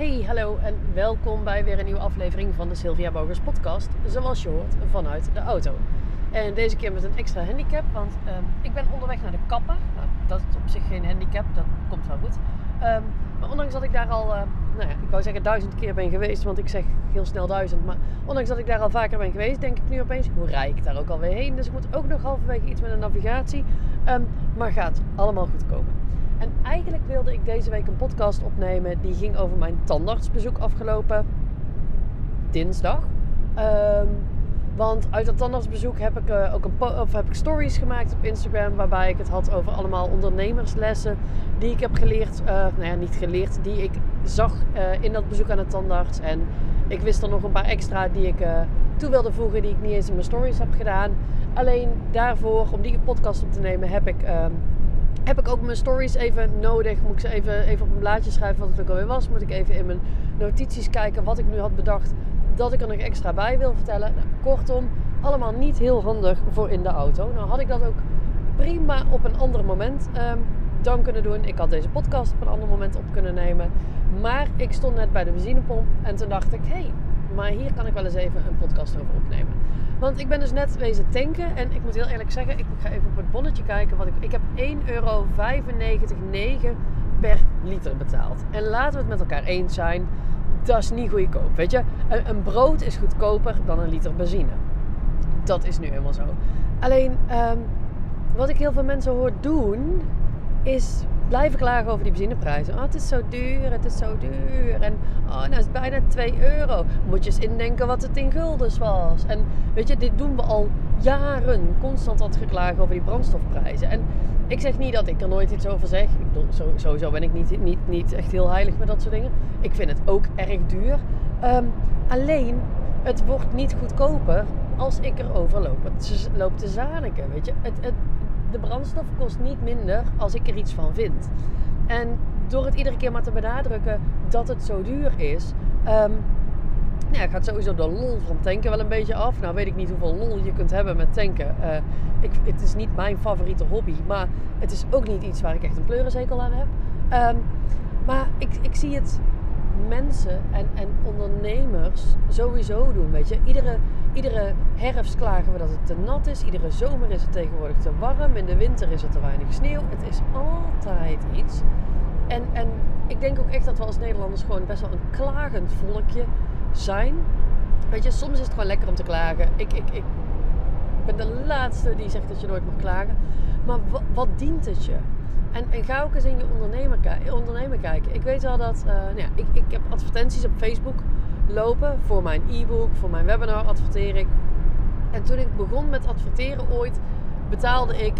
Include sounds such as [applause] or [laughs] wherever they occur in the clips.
Hey, hallo en welkom bij weer een nieuwe aflevering van de Sylvia Bogers podcast. Zoals je hoort, vanuit de auto. En deze keer met een extra handicap, want ehm, ik ben onderweg naar de kapper. Nou, dat is op zich geen handicap, dat komt wel goed. Ehm, maar ondanks dat ik daar al, uh, nou ja, ik wou zeggen duizend keer ben geweest, want ik zeg heel snel duizend. Maar ondanks dat ik daar al vaker ben geweest, denk ik nu opeens, hoe rijd ik daar ook alweer heen? Dus ik moet ook nog halverwege iets met een navigatie. Um, maar gaat allemaal goed komen. En eigenlijk wilde ik deze week een podcast opnemen die ging over mijn tandartsbezoek afgelopen dinsdag. Um, want uit dat tandartsbezoek heb ik, uh, ook een of heb ik stories gemaakt op Instagram waarbij ik het had over allemaal ondernemerslessen die ik heb geleerd. Uh, nou ja, niet geleerd, die ik zag uh, in dat bezoek aan de tandarts. En ik wist er nog een paar extra die ik toe wilde voegen die ik niet eens in mijn stories heb gedaan. Alleen daarvoor, om die podcast op te nemen, heb ik ehm, heb ik ook mijn stories even nodig. Moet ik ze even, even op een blaadje schrijven wat het ook alweer was. Moet ik even in mijn notities kijken wat ik nu had bedacht dat ik er nog extra bij wil vertellen. Nou, kortom, allemaal niet heel handig voor in de auto. Nou had ik dat ook prima op een ander moment um, dan kunnen doen. Ik had deze podcast op een ander moment op kunnen nemen. Maar ik stond net bij de benzinepomp en toen dacht ik... hé, hey, maar hier kan ik wel eens even een podcast over opnemen. Want ik ben dus net wezen tanken. En ik moet heel eerlijk zeggen, ik ga even op het bonnetje kijken. Wat ik, ik heb 1,95 euro per liter betaald. En laten we het met elkaar eens zijn. Dat is niet goedkoop. Weet je, een, een brood is goedkoper dan een liter benzine. Dat is nu helemaal zo. Alleen, um, wat ik heel veel mensen hoor doen, is blijven klagen over die benzineprijzen. Oh, het is zo duur, het is zo duur. En oh, nou is het bijna 2 euro. Moet je eens indenken wat het in guldens was. En weet je, dit doen we al jaren. Constant had geklagen over die brandstofprijzen. En ik zeg niet dat ik er nooit iets over zeg. Ik bedoel, sowieso ben ik niet, niet, niet echt heel heilig met dat soort dingen. Ik vind het ook erg duur. Um, alleen, het wordt niet goedkoper als ik erover loop, loop te zaniken. Weet je, het, het, de brandstof kost niet minder als ik er iets van vind. En door het iedere keer maar te benadrukken dat het zo duur is, um, ja, gaat sowieso de lol van tanken wel een beetje af. Nou weet ik niet hoeveel lol je kunt hebben met tanken. Uh, ik, het is niet mijn favoriete hobby, maar het is ook niet iets waar ik echt een pleurenzekel aan heb. Um, maar ik, ik zie het mensen en, en ondernemers sowieso doen. Weet je, iedere, iedere herfst klagen we dat het te nat is. Iedere zomer is het tegenwoordig te warm. In de winter is er te weinig sneeuw. Het is altijd iets. En, en ik denk ook echt dat we als Nederlanders gewoon best wel een klagend volkje zijn. Weet je, soms is het gewoon lekker om te klagen. Ik, ik, ik ben de laatste die zegt dat je nooit mag klagen. Maar wat dient het je? En, en, ga ook eens in je ondernemer, ondernemer kijken. Ik weet wel dat uh, nou ja, ik, ik heb advertenties op Facebook lopen voor mijn e-book, voor mijn webinar adverteer ik. En toen ik begon met adverteren ooit, betaalde ik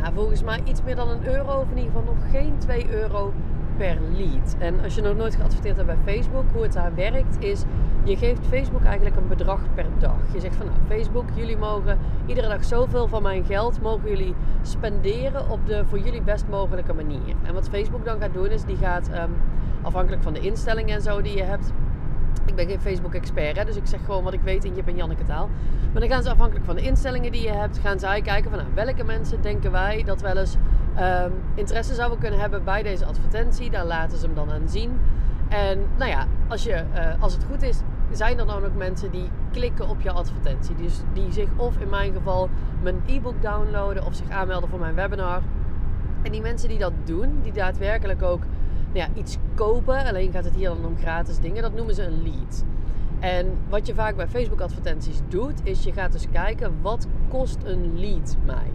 nou, volgens mij iets meer dan een euro, of in ieder geval nog geen 2 euro per lead. En als je nog nooit geadverteerd hebt bij Facebook, hoe het daar werkt is, je geeft Facebook eigenlijk een bedrag per dag. Je zegt van nou, Facebook, jullie mogen iedere dag zoveel van mijn geld mogen jullie spenderen op de voor jullie best mogelijke manier. En wat Facebook dan gaat doen is, die gaat um, afhankelijk van de instellingen en zo die je hebt, ik ben geen Facebook-expert, dus ik zeg gewoon wat ik weet in Jip en Janneke taal. Maar dan gaan ze afhankelijk van de instellingen die je hebt, gaan zij kijken van nou, welke mensen denken wij dat wel eens um, interesse zouden kunnen hebben bij deze advertentie. Daar laten ze hem dan aan zien. En nou ja, als, je, uh, als het goed is, zijn er dan ook mensen die klikken op je advertentie. Dus die zich of in mijn geval mijn e-book downloaden of zich aanmelden voor mijn webinar. En die mensen die dat doen, die daadwerkelijk ook ja, iets kopen, alleen gaat het hier dan om gratis dingen, dat noemen ze een lead. En wat je vaak bij Facebook advertenties doet, is je gaat dus kijken wat kost een lead mij.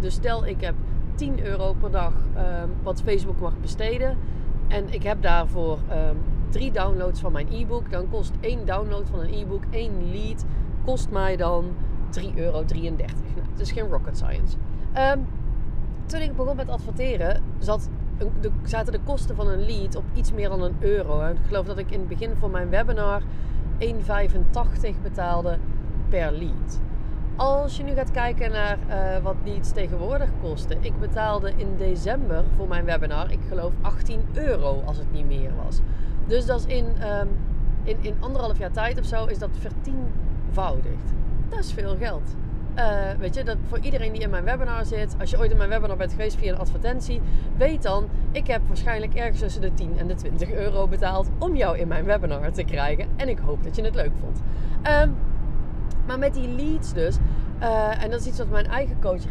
Dus stel ik heb 10 euro per dag um, wat Facebook mag besteden. En ik heb daarvoor um, drie downloads van mijn e-book. Dan kost één download van een e-book, één lead, kost mij dan 3,33 euro. Nou, het is geen rocket science. Um, toen ik begon met adverteren, zat de, zaten de kosten van een lead op iets meer dan een euro. Ik geloof dat ik in het begin van mijn webinar 1,85 betaalde per lead. Als je nu gaat kijken naar uh, wat leads tegenwoordig kosten. Ik betaalde in december voor mijn webinar, ik geloof 18 euro als het niet meer was. Dus dat is in, um, in, in anderhalf jaar tijd of zo is dat vertienvoudigd. Dat is veel geld. Uh, weet je, dat voor iedereen die in mijn webinar zit, als je ooit in mijn webinar bent geweest via een advertentie, weet dan, ik heb waarschijnlijk ergens tussen de 10 en de 20 euro betaald om jou in mijn webinar te krijgen. En ik hoop dat je het leuk vond. Um, maar met die leads dus, uh, en dat is iets wat mijn eigen coach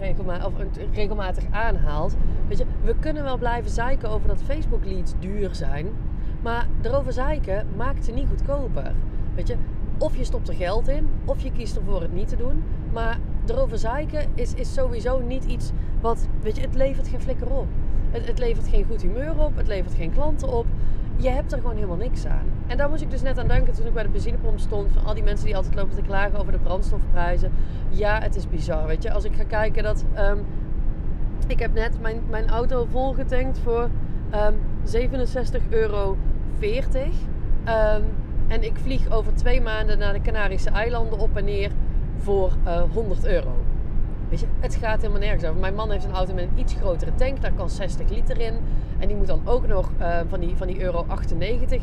of regelmatig aanhaalt. Weet je, we kunnen wel blijven zeiken over dat Facebook leads duur zijn. Maar erover zeiken maakt ze niet goedkoper. Weet je, of je stopt er geld in, of je kiest ervoor het niet te doen. Maar erover zeiken is, is sowieso niet iets wat, weet je, het levert geen flikker op. Het, het levert geen goed humeur op, het levert geen klanten op. Je hebt er gewoon helemaal niks aan. En daar moest ik dus net aan denken toen ik bij de benzinepomp stond. Van al die mensen die altijd lopen te klagen over de brandstofprijzen. Ja, het is bizar, weet je. Als ik ga kijken dat... Um, ik heb net mijn, mijn auto volgetankt voor um, ehm, 67,40 euro. Um, en ik vlieg over twee maanden naar de Canarische eilanden op en neer voor uh, eh, 100 euro. Weet je, het gaat helemaal nergens over. Mijn man heeft een auto met een iets grotere tank, daar kan 60 liter in. En die moet dan ook nog uh, van, die, van die euro 98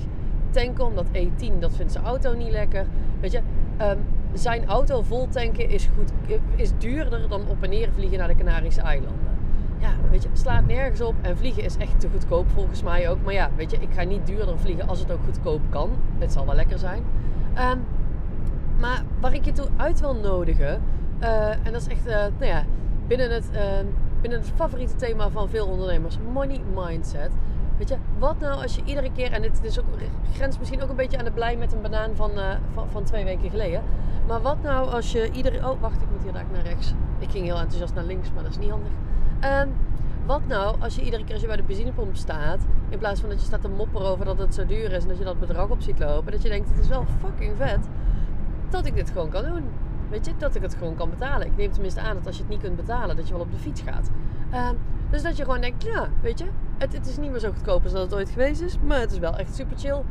tanken, omdat E10, dat vindt zijn auto niet lekker. Weet je, um, zijn auto vol tanken is, goed, is duurder dan op en neer vliegen naar de Canarische eilanden. Ja, weet je, slaat nergens op. En vliegen is echt te goedkoop volgens mij ook. Maar ja, weet je, ik ga niet duurder vliegen als het ook goedkoop kan. Het zal wel lekker zijn. Um, maar waar ik je toe uit wil nodigen, uh, en dat is echt, uh, nou ja, binnen het, uh, binnen het favoriete thema van veel ondernemers, money mindset. Weet je, wat nou als je iedere keer, en dit is ook, grens misschien ook een beetje aan de blij met een banaan van, uh, van, van, twee weken geleden. Maar wat nou als je iedere, oh wacht, ik moet hier daar naar rechts. Ik ging heel enthousiast naar links, maar dat is niet handig. Uh, wat nou als je iedere keer als je bij de benzinepomp staat, in plaats van dat je staat te mopperen over dat het zo duur is en dat je dat bedrag op ziet lopen, dat je denkt, het is wel fucking vet dat ik dit gewoon kan doen. Weet je, dat ik het gewoon kan betalen. Ik neem tenminste aan dat als je het niet kunt betalen, dat je wel op de fiets gaat. Uh, dus dat je gewoon denkt, ja, weet je, het, het, is niet meer zo goedkoop als dat het ooit geweest is. Maar het is wel echt super chill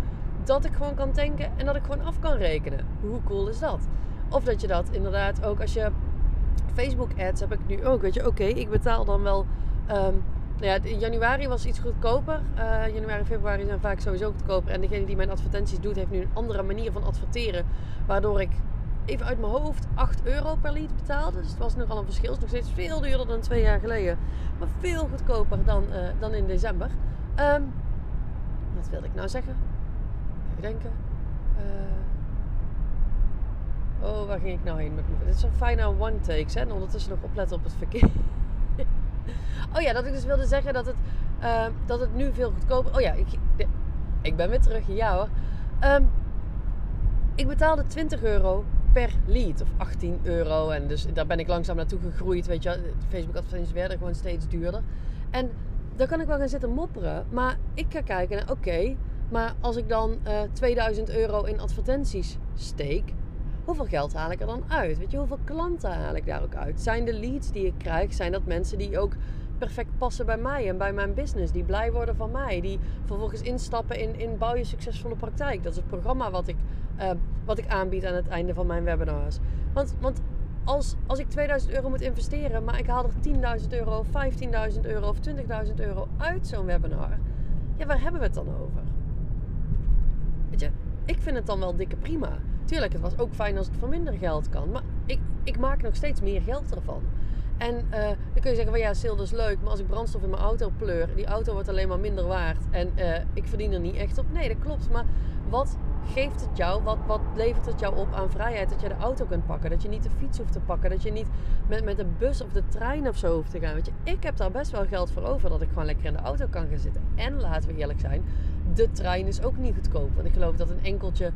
dat ik gewoon kan tanken en dat ik gewoon af kan rekenen. Hoe cool is dat? Of dat je dat inderdaad ook als je Facebook ads heb ik nu ook. Weet je, oké, ik betaal dan wel. Um, ja, in januari was iets goedkoper. Uh, januari, februari zijn vaak sowieso goedkoper. En degene die mijn advertenties doet, heeft nu een andere manier van adverteren. Waardoor ik even uit mijn hoofd 8 euro per lead betaalde. Dus het was nogal een verschil. Het is nog steeds veel duurder dan twee jaar geleden. Maar veel goedkoper dan, uh, dan in december. Um, wat wilde ik nou zeggen? Even denken. Uh, oh, waar ging ik nou heen met mijn... Dit is een fijne one takes, hè. En ondertussen nog opletten op het verkeer. [laughs] [laughs] oh ja, dat ik dus wilde zeggen dat het, uh, dat het nu veel goedkoper... Oh ja, ik, ik ben weer terug. Ja hoor. Um, ik betaalde 20 euro per lead of 18 euro. En dus daar ben ik langzaam naartoe gegroeid. Weet je, Facebook advertenties werden gewoon steeds duurder. En daar kan ik wel gaan zitten mopperen. Maar ik ga kijken naar, oké, maar als ik dan uh, eh, 2000 euro in advertenties steek, hoeveel geld haal ik er dan uit? Weet je, hoeveel klanten haal ik daar ook uit? Zijn de leads die ik krijg, zijn dat mensen die ook perfect passen bij mij en bij mijn business. Die blij worden van mij. Die vervolgens instappen in, in Bouw je succesvolle praktijk. Dat is het programma wat ik, uh, wat ik aanbied aan het einde van mijn webinars. Want, want als, als ik 2000 euro moet investeren, maar ik haal er 10.000 euro, 15.000 euro of 20.000 euro uit zo'n webinar. Ja, waar hebben we het dan over? Weet je, ik vind het dan wel dikke prima. Tuurlijk, het was ook fijn als het voor minder geld kan. Maar ik, ik maak nog steeds meer geld ervan. En uh, dan kun je zeggen van ja, sale is leuk, maar als ik brandstof in mijn auto pleur, die auto wordt alleen maar minder waard en uh, ik verdien er niet echt op. Nee, dat klopt. Maar wat geeft het jou, wat, wat levert het jou op aan vrijheid? Dat je de auto kunt pakken, dat je niet de fiets hoeft te pakken, dat je niet met, met de bus of de trein of zo hoeft te gaan. Weet je, ik heb daar best wel geld voor over dat ik gewoon lekker in de auto kan gaan zitten. En laten we eerlijk zijn, de trein is ook niet goedkoop. Want ik geloof dat een enkeltje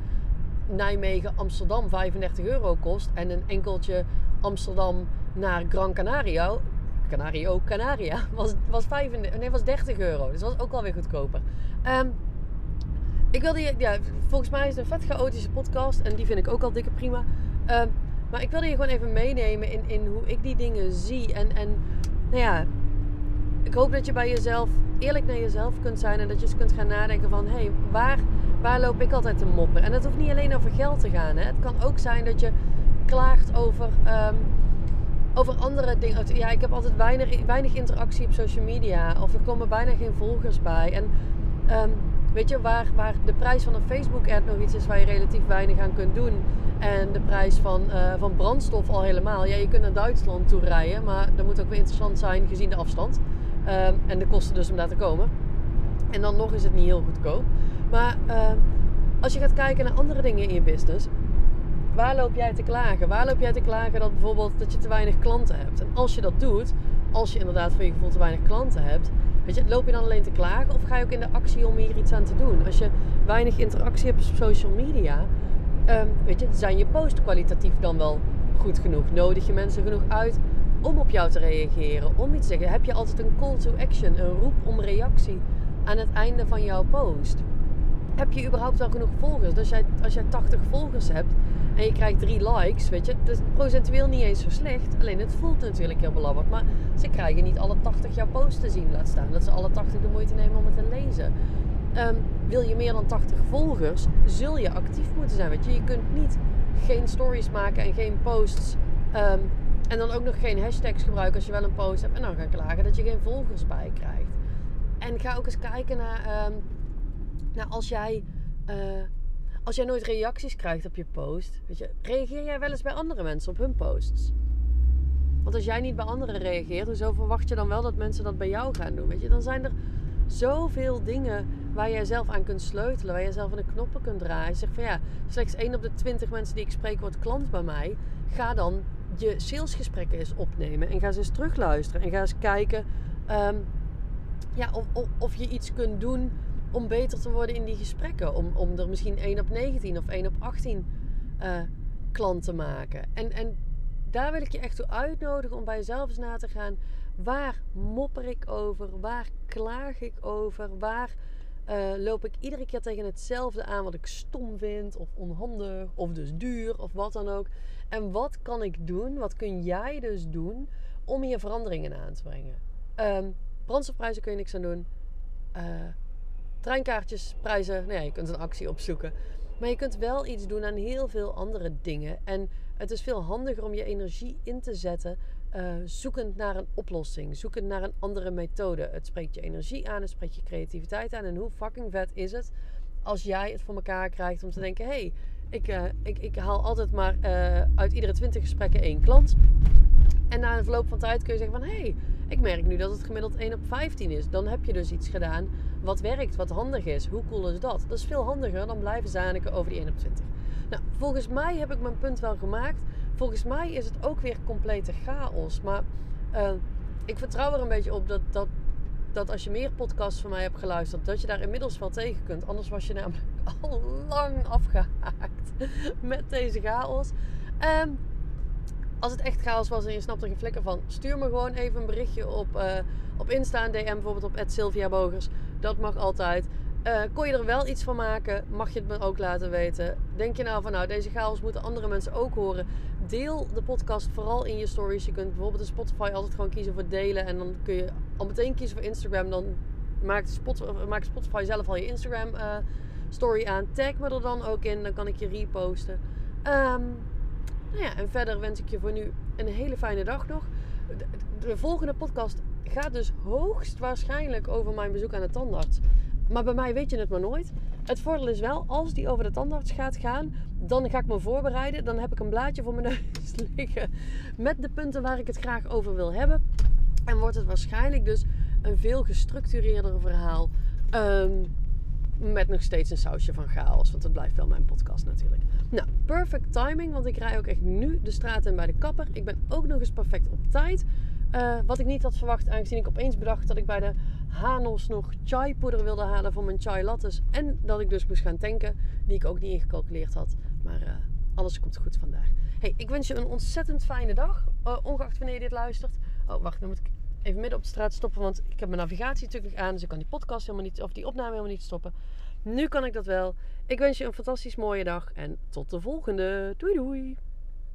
Nijmegen-Amsterdam 35 euro kost en een enkeltje Amsterdam naar Gran Canaria, Canario, Canaria, [laughs] was, was, 35, nee, was 30 euro. Dus was ook alweer goedkoper. Um, ik wilde je, ja, volgens mij is het een vet chaotische podcast en die vind ik ook al dikke prima. Um, maar ik wilde je gewoon even meenemen in, in hoe ik die dingen zie. En, en nou ja, ik hoop dat je bij jezelf eerlijk naar jezelf kunt zijn en dat je eens kunt gaan nadenken van hé, hey, waar, waar loop ik altijd te mopperen? En dat hoeft niet alleen over geld te gaan. Hè? Het kan ook zijn dat je klaagt over, um, over andere dingen. Ja, ik heb altijd weinig, weinig interactie op social media. Of er komen bijna geen volgers bij. En um, Weet je, waar, waar de prijs van een Facebook-ad nog iets is waar je relatief weinig aan kunt doen. En de prijs van, uh, van brandstof al helemaal. Ja, je kunt naar Duitsland toe rijden, maar dat moet ook weer interessant zijn gezien de afstand. Uh, en de kosten dus om daar te komen. En dan nog is het niet heel goedkoop. Maar uh, als je gaat kijken naar andere dingen in je business, waar loop jij te klagen? Waar loop jij te klagen dat bijvoorbeeld dat je te weinig klanten hebt? En als je dat doet, als je inderdaad voor je gevoel te weinig klanten hebt, weet je, loop je dan alleen te klagen of ga je ook in de actie om hier iets aan te doen? Als je weinig interactie hebt op social media, um, weet je, zijn je posts kwalitatief dan wel goed genoeg? Nodig je mensen genoeg uit om op jou te reageren, om iets te zeggen? Heb je altijd een call to action, een roep om reactie aan het einde van jouw post? Heb je überhaupt wel genoeg volgers? Als jij, als jij 80 volgers hebt, en je krijgt drie likes, weet je. Dat is procentueel niet eens zo slecht. Alleen het voelt natuurlijk heel belabberd. Maar ze krijgen niet alle 80 jouw post te zien, laat staan. Dat ze alle 80 de moeite nemen om het te lezen. Um, wil je meer dan 80 volgers, zul je actief moeten zijn. Weet je, je kunt niet geen stories maken en geen posts. Um, en dan ook nog geen hashtags gebruiken als je wel een post hebt. En dan gaan klagen dat je geen volgers bij krijgt. En ga ook eens kijken naar, um, naar als jij. Uh, als jij nooit reacties krijgt op je post, weet je, reageer jij wel eens bij andere mensen op hun posts? Want als jij niet bij anderen reageert, hoezo verwacht je dan wel dat mensen dat bij jou gaan doen? Weet je, dan zijn er zoveel dingen waar jij zelf aan kunt sleutelen, waar je zelf aan de knoppen kunt draaien. Je zegt van ja, slechts 1 op de 20 mensen die ik spreek wordt klant bij mij. Ga dan je salesgesprekken eens opnemen en ga ze eens terugluisteren en ga eens kijken um, ja, of, of je iets kunt doen om beter te worden in die gesprekken. Om, om er misschien 1 op 19 of 1 op 18 uh, eh, klant te maken. En, en daar wil ik je echt toe uitnodigen om bij jezelf eens na te gaan. Waar mopper ik over? Waar klaag ik over? Waar uh, loop ik iedere keer tegen hetzelfde aan wat ik stom vind of onhandig of dus duur of wat dan ook? En wat kan ik doen? Wat kun jij dus doen om hier veranderingen aan te brengen? Um, brandstofprijzen kun je niks aan doen. Uh, treinkaartjes, prijzen. Nou je kunt een actie opzoeken. Maar je kunt wel iets doen aan heel veel andere dingen. En het is veel handiger om je energie in te zetten. Uh, zoekend naar een oplossing. Zoekend naar een andere methode. Het spreekt je energie aan. Het spreekt je creativiteit aan. En hoe fucking vet is het als jij het voor elkaar krijgt om te denken: hé, hey, ik, uh, ik, ik haal altijd maar uh, uit iedere 20 gesprekken één klant. En na een verloop van tijd kun je zeggen van... hé, hey, ik merk nu dat het gemiddeld 1 op 15 is. Dan heb je dus iets gedaan wat werkt, wat handig is. Hoe cool is dat? Dat is veel handiger dan blijven zaniken over die 1 op 20. Nou, volgens mij heb ik mijn punt wel gemaakt. Volgens mij is het ook weer complete chaos. Maar uh, ik vertrouw er een beetje op dat, dat, dat als je meer podcasts van mij hebt geluisterd... dat je daar inmiddels wel tegen kunt. Anders was je namelijk [laughs] al lang afgehaakt met deze chaos. Um, als het echt chaos was en je snapt er geen flikker van, stuur me gewoon even een berichtje op, uh, op Insta, DM bijvoorbeeld op Sylvia Bogers. Dat mag altijd. Uh, kon je er wel iets van maken, mag je het me ook laten weten. Denk je nou van, nou, deze chaos moeten andere mensen ook horen. Deel de podcast vooral in je stories. Je kunt bijvoorbeeld in Spotify altijd gewoon kiezen voor delen. En dan kun je al meteen kiezen voor Instagram. Dan maakt Spotify, maakt Spotify zelf al je Instagram uh, story aan. Tag me er dan ook in, dan kan ik je reposten. Um, nou ja, en verder wens ik je voor nu een hele fijne dag nog. De, volgende podcast gaat dus hoogstwaarschijnlijk over mijn bezoek aan de tandarts. Maar bij mij weet je het maar nooit. Het voordeel is wel, als die over de tandarts gaat gaan, dan ga ik me voorbereiden. Dan heb ik een blaadje voor mijn [laughs] neus liggen met de punten waar ik het graag over wil hebben. En wordt het waarschijnlijk dus een veel gestructureerder verhaal. Um, met nog steeds een sausje van chaos. Want dat blijft wel mijn podcast natuurlijk. Nou, perfect timing. Want ik rij ook echt nu de straat in bij de kapper. Ik ben ook nog eens perfect op tijd. Uh, wat ik niet had verwacht, aangezien ik opeens bedacht dat ik bij de Hanos nog chai poeder wilde halen voor mijn chai lattes. En dat ik dus moest gaan tanken, die ik ook niet ingecalculeerd had. Maar uh, alles komt goed vandaag. Hey, ik wens je een ontzettend fijne dag. Uh, ongeacht wanneer je dit luistert. Oh, wacht, dan moet ik even midden op de straat stoppen. Want ik heb mijn navigatie natuurlijk aan. Dus ik kan die podcast helemaal niet, of die opname helemaal niet stoppen. Nu kan ik dat wel. Ik wens je een fantastisch mooie dag. En tot de volgende. Doei doei.